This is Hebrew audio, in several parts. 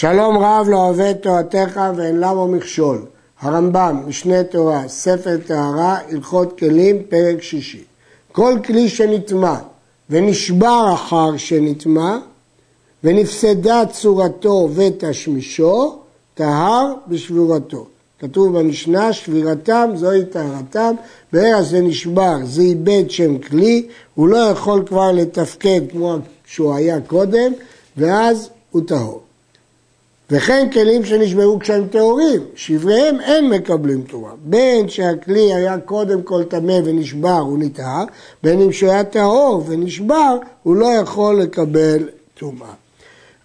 שלום רב לא את תורתך ואין למה מכשול. הרמב"ם, משנה תורה, ספר טהרה, הלכות כלים, פרק שישי. כל כלי שנטמע ונשבר אחר שנטמע ונפסדה צורתו ותשמישו, טהר בשבורתו. כתוב במשנה, שבירתם זוהי טהרתם, ברגע זה נשבר, זה איבד שם כלי, הוא לא יכול כבר לתפקד כמו שהוא היה קודם, ואז הוא טהור. וכן כלים שנשברו כשהם טהורים, שבריהם אין מקבלים תרומה. בין שהכלי היה קודם כל טמא ונשבר, הוא נטהר, בין אם שהוא היה טהור ונשבר, הוא לא יכול לקבל תרומה.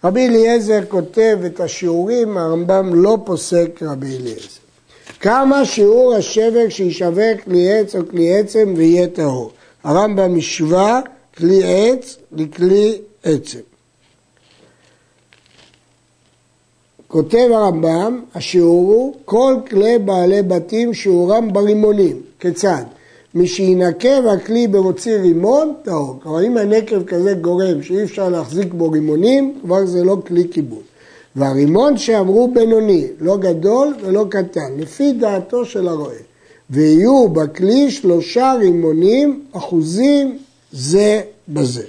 רבי אליעזר כותב את השיעורים, הרמב"ם לא פוסק רבי אליעזר. כמה שיעור השבר שישווק כלי עץ או כלי עצם ויהיה טהור. הרמב"ם השווה כלי עץ לכלי עצם. כותב הרמב"ם, השיעור הוא כל כלי בעלי בתים שיעורם ברימונים. כיצד? משינקב הכלי במוציא רימון, טהור. כלומר, אם הנקב כזה גורם שאי אפשר להחזיק בו רימונים, כבר זה לא כלי כיבוד. והרימון שאמרו בינוני, לא גדול ולא קטן, לפי דעתו של הרועה. ויהיו בכלי שלושה רימונים אחוזים זה בזה.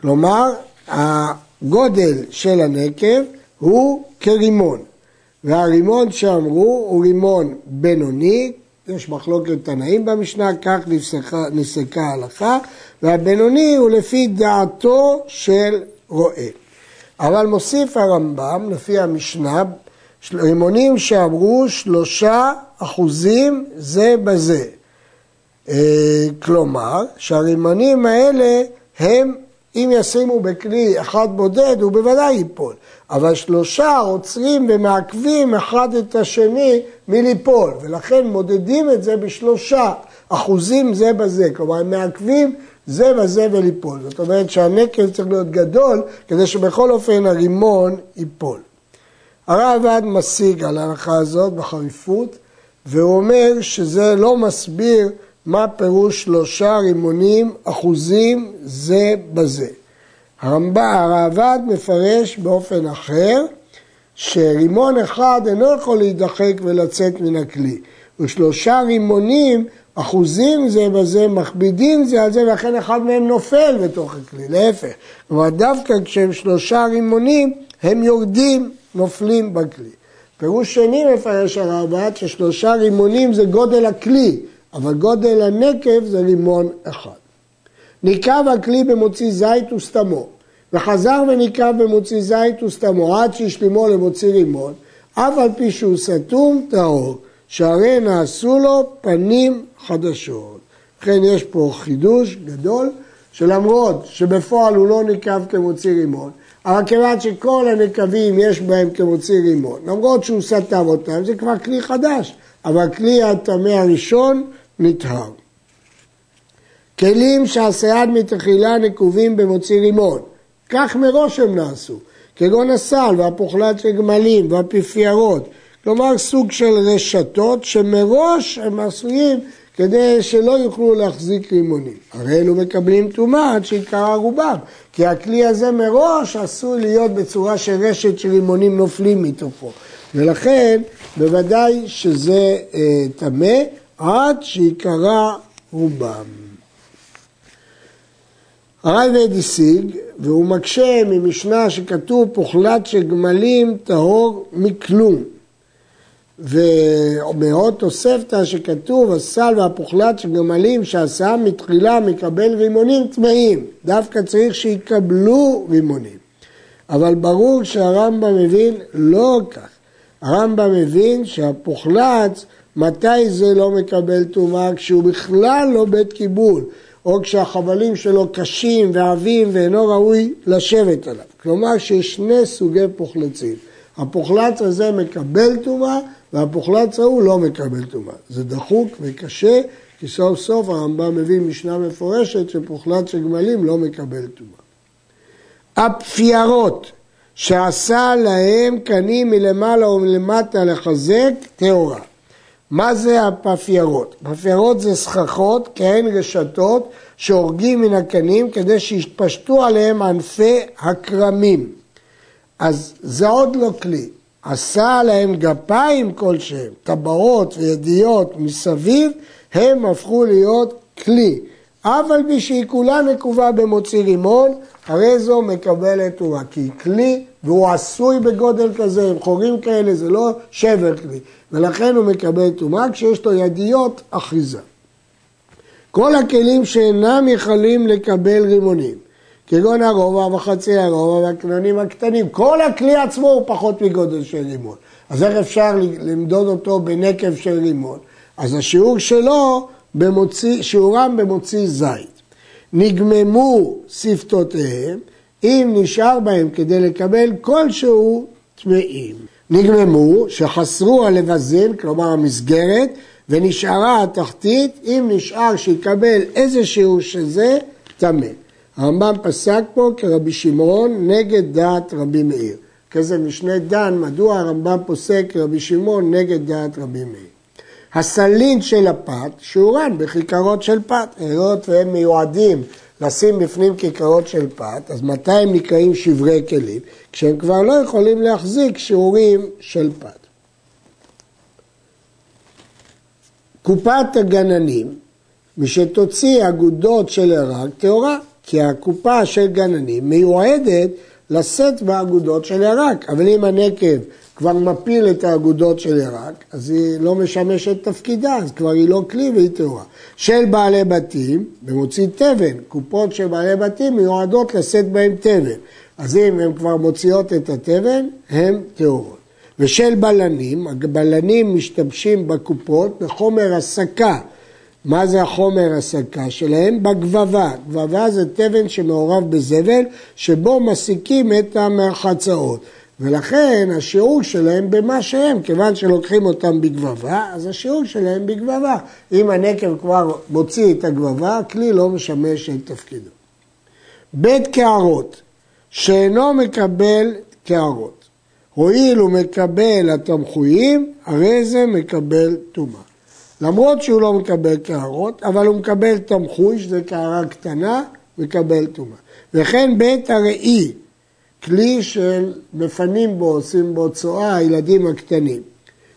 כלומר, הגודל של הנקב הוא כרימון, והרימון שאמרו הוא רימון בינוני, יש מחלוקת תנאים במשנה, כך נפסקה, נפסקה ההלכה, והבינוני הוא לפי דעתו של רועה. אבל מוסיף הרמב"ם, לפי המשנה, רימונים שאמרו שלושה אחוזים זה בזה. אה, כלומר, שהרימונים האלה הם, אם ישימו בכלי אחד בודד, הוא בוודאי ייפול. אבל שלושה עוצרים ומעכבים אחד את השני מליפול, ולכן מודדים את זה בשלושה אחוזים זה בזה. כלומר, הם מעכבים זה בזה וליפול. זאת אומרת שהנקל צריך להיות גדול כדי שבכל אופן הרימון ייפול. הרעב"ד משיג על ההלכה הזאת בחריפות והוא אומר שזה לא מסביר מה פירוש שלושה רימונים אחוזים זה בזה. הרעב"ד מפרש באופן אחר שרימון אחד אינו יכול להידחק ולצאת מן הכלי ושלושה רימונים אחוזים זה בזה, מכבידים זה על זה, ולכן אחד מהם נופל בתוך הכלי, להפך. כלומר, דווקא כשהם שלושה רימונים, הם יורדים, נופלים בכלי. פירוש שני מפרש הרעב"ד ששלושה רימונים זה גודל הכלי, אבל גודל הנקב זה רימון אחד. ניקב הכלי במוציא זית וסתמו, וחזר וניקב במוציא זית וסתמו עד שהשלימו למוציא רימון, אף על פי שהוא סתום טהור. שהרי נעשו לו פנים חדשות. לכן יש פה חידוש גדול, שלמרות שבפועל הוא לא נקב כמוציא רימון, אבל כיוון שכל הנקבים יש בהם כמוציא רימון, למרות שהוא סתם אותם, זה כבר כלי חדש, אבל כלי הטמא הראשון נטהר. כלים שהסייד מתחילה נקובים במוציא רימון, כך מראש הם נעשו, כגון הסל והפוחלת של גמלים והפיפיירות כלומר סוג של רשתות שמראש הם עשויים כדי שלא יוכלו להחזיק רימונים. הרי אלו מקבלים טומאה עד שעיקרה רובם, כי הכלי הזה מראש עשוי להיות בצורה של רשת של רימונים נופלים מתוכו. ולכן בוודאי שזה אה, טמא עד שעיקרה רובם. הרייבד השיג, והוא מקשה ממשנה שכתוב פוחלת של גמלים טהור מכלום. ומאוד תוספתא שכתוב הסל והפוחלט של גמלים שעשה מתחילה מקבל רימונים טמאים, דווקא צריך שיקבלו רימונים. אבל ברור שהרמב"ם מבין לא כך. הרמב"ם מבין שהפוחלץ, מתי זה לא מקבל טומאה? כשהוא בכלל לא בית קיבול, או כשהחבלים שלו קשים ועבים ואינו ראוי לשבת עליו. כלומר שיש שני סוגי פוחלצים. הפוחלץ הזה מקבל טומאה והפוחלץ ההוא לא מקבל טומאה. זה דחוק וקשה, כי סוף סוף הרמב"ם מביא משנה מפורשת שפוחלץ של גמלים לא מקבל טומאה. הפיירות שעשה להם קנים מלמעלה ומלמטה לחזק, טהורה. מה זה הפפיירות? פפיירות זה סככות, כהן רשתות, שהורגים מן הקנים כדי שיתפשטו עליהם ענפי הכרמים. אז זה עוד לא כלי. עשה להם גפיים כלשהם, טבעות וידיות מסביב, הם הפכו להיות כלי. אף על פי שהיא כולה נקובה במוציא רימון, הרי זו מקבלת תורה, כי כלי והוא עשוי בגודל כזה, עם חורים כאלה, זה לא שבר כלי, ולכן הוא מקבל טומאה כשיש לו ידיות אחיזה. כל הכלים שאינם יכולים לקבל רימונים, כגון הרובע וחצי הרובע והקנונים הקטנים, כל הכלי עצמו הוא פחות מגודל של רימון. אז איך אפשר למדוד אותו בנקב של רימון? אז השיעור שלו, במוציא, שיעורם במוציא זית. נגממו שפתותיהם, אם נשאר בהם כדי לקבל כלשהו טמאים. נגממו, שחסרו הלבזין, כלומר המסגרת, ונשארה התחתית, אם נשאר שיקבל איזה שיעור שזה, טמא. הרמב"ם פסק פה כרבי שמעון נגד דעת רבי מאיר. כזה משנה דן, מדוע הרמב"ם פוסק כרבי שמעון נגד דעת רבי מאיר. הסלין של הפת שיעורן בכיכרות של פת, היות והם מיועדים לשים בפנים כיכרות של פת, אז מתי הם נקראים שברי כלים? כשהם כבר לא יכולים להחזיק שיעורים של פת. קופת הגננים, משתוציא אגודות של ירק טהורה, כי הקופה של גננים מיועדת לשאת באגודות של ירק, אבל אם הנקב כבר מפיל את האגודות של ירק, אז היא לא משמשת תפקידה, אז כבר היא לא כלי והיא טהורה. של בעלי בתים, במוציא תבן, קופות של בעלי בתים מיועדות לשאת בהם תבן. אז אם הן כבר מוציאות את התבן, הן טהורות. ושל בלנים, הבלנים משתמשים בקופות בחומר הסקה. מה זה החומר הסקה שלהם? בגבבה. גבבה זה תבן שמעורב בזבל, שבו מסיקים את המרחצאות. ולכן השיעור שלהם במה שהם, כיוון שלוקחים אותם בגבבה, אז השיעור שלהם בגבבה. אם הנקב כבר מוציא את הגבבה, הכלי לא משמש את תפקידו. בית קערות, שאינו מקבל קערות, הואיל הוא מקבל התמחויים, הרי זה מקבל טומאה. למרות שהוא לא מקבל קערות, אבל הוא מקבל תמחוי, שזה קערה קטנה, מקבל טומאה. וכן בית הראי, כלי של מפנים בו, עושים בו צואה, הילדים הקטנים,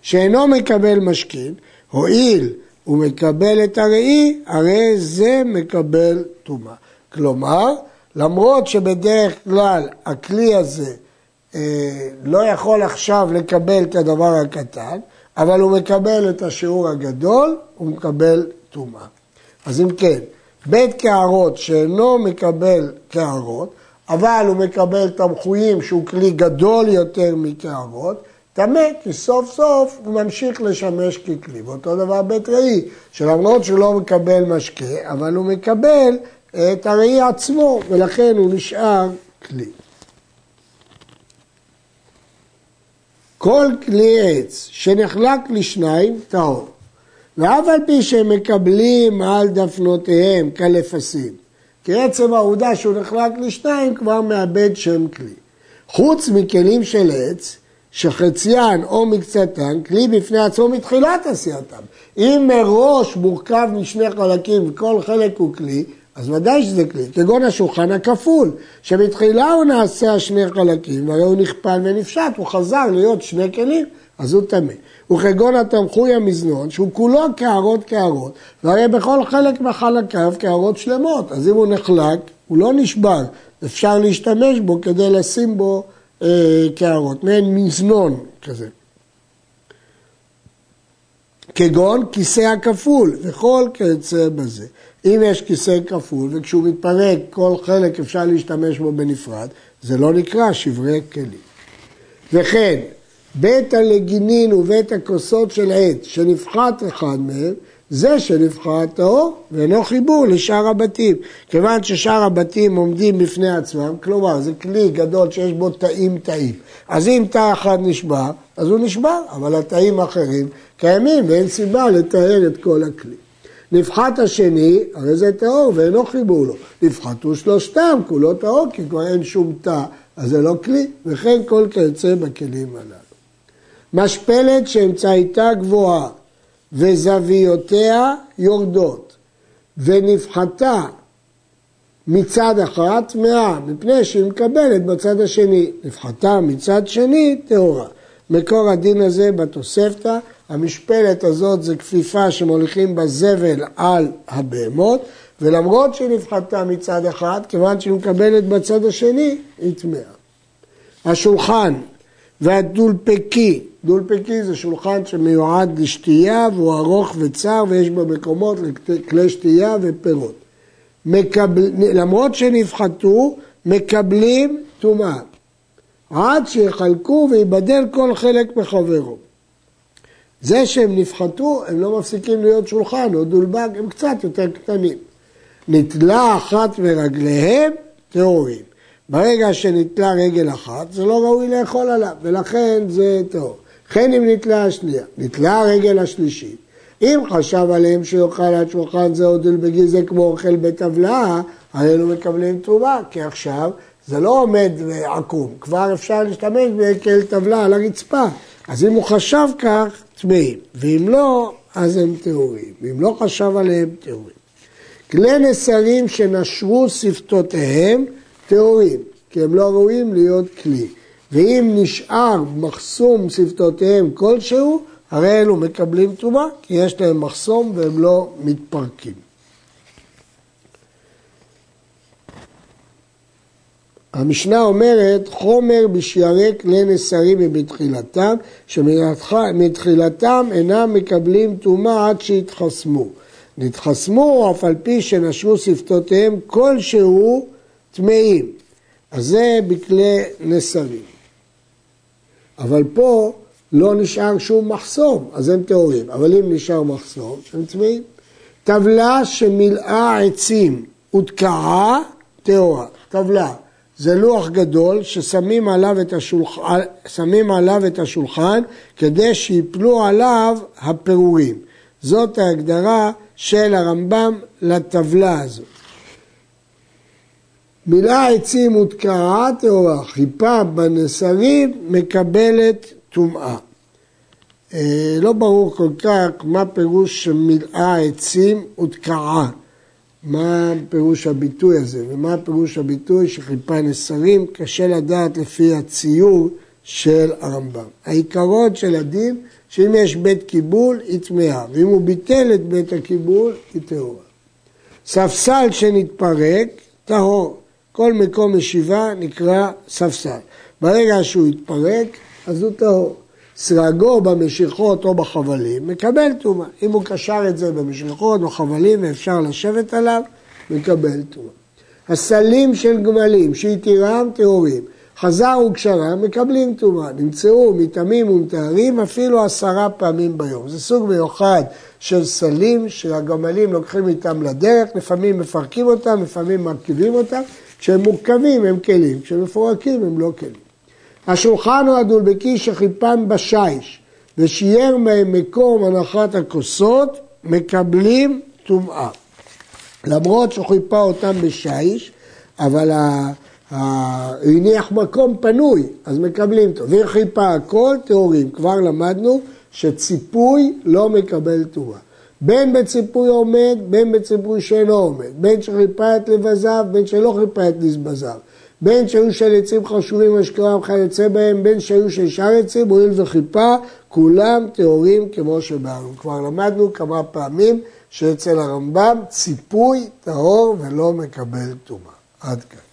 שאינו מקבל משכין, הואיל הוא מקבל את הראי, הרי זה מקבל טומאה. כלומר, למרות שבדרך כלל הכלי הזה אה, לא יכול עכשיו לקבל את הדבר הקטן, אבל הוא מקבל את השיעור הגדול, הוא מקבל טומאה. אז אם כן, בית קערות שאינו מקבל קערות, אבל הוא מקבל תמחויים שהוא כלי גדול יותר מקערות, טמא, כי סוף סוף הוא ממשיך לשמש ככלי. ואותו דבר בית ראי, שלמרות שהוא לא מקבל משקה, אבל הוא מקבל את הראי עצמו, ולכן הוא נשאר כלי. כל כלי עץ שנחלק לשניים, טהור. ואף על פי שהם מקבלים על דפנותיהם כלפסים, כי עצם העובדה שהוא נחלק לשניים כבר מאבד שם כלי. חוץ מכלים של עץ, שחציין או מקצתן, כלי בפני עצמו מתחילת עשייתם. אם מראש מורכב משני חלקים וכל חלק הוא כלי, אז ודאי שזה כלי, כגון השולחן הכפול, שבתחילה הוא נעשה שני חלקים, והרי הוא נכפל ונפשט, הוא חזר להיות שני כלים, אז הוא טמא. וכגון התמחוי המזנון, שהוא כולו קערות קערות, והרי בכל חלק מחלקיו קערות שלמות, אז אם הוא נחלק, הוא לא נשבר, אפשר להשתמש בו כדי לשים בו אה, קערות, מעין מזנון כזה. כגון כיסא הכפול וכל כיוצא בזה. אם יש כיסא כפול וכשהוא מתפרק כל חלק אפשר להשתמש בו בנפרד, זה לא נקרא שברי כלים. וכן, בית הלגינין ובית הכוסות של עץ שנפחת אחד מהם, זה שנבחר טהור ואינו חיבור לשאר הבתים. כיוון ששאר הבתים עומדים בפני עצמם, כלומר זה כלי גדול שיש בו תאים תאים. אז אם תא אחד נשבר, אז הוא נשבר, אבל התאים האחרים קיימים ואין סיבה לתאר את כל הכלי. נפחת השני, הרי זה טהור ואינו חיבור לו. נפחתו שלושתם, כולו טהור, כי כבר אין שום תא, אז זה לא כלי, וכן כל כיוצא בכלים הללו. משפלת שאמצעיתה גבוהה וזוויותיה יורדות, ונפחתה מצד אחד טמאה, מפני שהיא מקבלת בצד השני. נפחתה מצד שני, טהורה. מקור הדין הזה בתוספתא, המשפלת הזאת זה כפיפה שמוליכים בזבל על הבהמות, ולמרות שהיא נפחתה מצד אחד, כיוון שהיא מקבלת בצד השני, היא טמאה. השולחן והדולפקי, דולפקי זה שולחן שמיועד לשתייה והוא ארוך וצר ויש בו מקומות לכלי שתייה ופירות. מקבל, למרות שנפחתו, מקבלים טומאה. עד שיחלקו ויבדל כל חלק מחברו. זה שהם נפחתו, הם לא מפסיקים להיות שולחן או דולבג, הם קצת יותר קטנים. נתלה אחת מרגליהם, טהורים. ברגע שנתלה רגל אחת, זה לא ראוי לאכול עליו, ולכן זה טהור. וכן אם נתלה השנייה, נתלה הרגל השלישית. אם חשב עליהם שיאכל עד שולחן זה או דולבגי זה כמו אוכל בטבלה, לא מקבלים תרומה, כי עכשיו זה לא עומד עקום, כבר אפשר להשתמש כאל טבלה על הרצפה. אז אם הוא חשב כך, טמאים, ואם לא, אז הם טהורים, ואם לא חשב עליהם, טהורים. כלי נסרים שנשרו שפתותיהם, טהורים, כי הם לא ראויים להיות כלי. ואם נשאר מחסום שפתותיהם כלשהו, הרי אלו מקבלים תרומה, כי יש להם מחסום והם לא מתפרקים. המשנה אומרת חומר בשיירי כלי נסרים מבתחילתם, שמתחילתם אינם מקבלים טומאה עד שיתחסמו. נתחסמו אף על פי שנשרו שפתותיהם כלשהו טמאים. אז זה בכלי נסרים. אבל פה לא נשאר שום מחסום, אז הם טהורים. אבל אם נשאר מחסום, הם טמאים. טבלה שמילאה עצים ותקעה, טהורה. טבלה. זה לוח גדול ששמים עליו את השולחן, עליו את השולחן כדי שיפלו עליו הפירורים. זאת ההגדרה של הרמב"ם לטבלה הזאת. מילה עצים ותקעה טהורה, חיפה בנסרים מקבלת טומאה. אה, לא ברור כל כך מה פירוש מילאה עצים ותקעה. מה פירוש הביטוי הזה, ומה פירוש הביטוי שחיפה נסרים, קשה לדעת לפי הציור של הרמב"ם. העיקרון של הדין, שאם יש בית קיבול, היא טמאה, ואם הוא ביטל את בית הקיבול, היא טהורה. ספסל שנתפרק, טהור. כל מקום ישיבה נקרא ספסל. ברגע שהוא יתפרק, אז הוא טהור. סרגו במשיכות או בחבלים, מקבל טומאה. אם הוא קשר את זה במשיכות, בחבלים, ואפשר לשבת עליו, מקבל טומאה. הסלים של גמלים, שהתירם טהורים, חזר וקשרם, מקבלים טומאה. נמצאו מטעמים ומטהרים אפילו עשרה פעמים ביום. זה סוג מיוחד של סלים שהגמלים לוקחים איתם לדרך, לפעמים מפרקים אותם, לפעמים מרכיבים אותם. כשהם מורכבים הם כלים, כשהם מפורקים הם לא כלים. השולחן הוא הדולבקי שחיפן בשיש ושייר מהם מקום הנחת הכוסות, מקבלים טומאה. למרות שהוא חיפה אותם בשיש, אבל הוא הניח מקום פנוי, אז מקבלים. ואם חיפה הכל, טהורים. כבר למדנו שציפוי לא מקבל טומאה. בין בציפוי עומד, בין בציפוי שאינו עומד, בין שחיפה את לבזיו, בין שלא חיפה את לבזיו. בין שהיו של עצים חשובים אשכרה וכיוצא בהם, בין שהיו של שאר עצים, הואיל וחיפה, כולם טהורים כמו שבאנו. כבר למדנו כמה פעמים שאצל הרמב"ם ציפוי טהור ולא מקבל טומאה. עד כאן.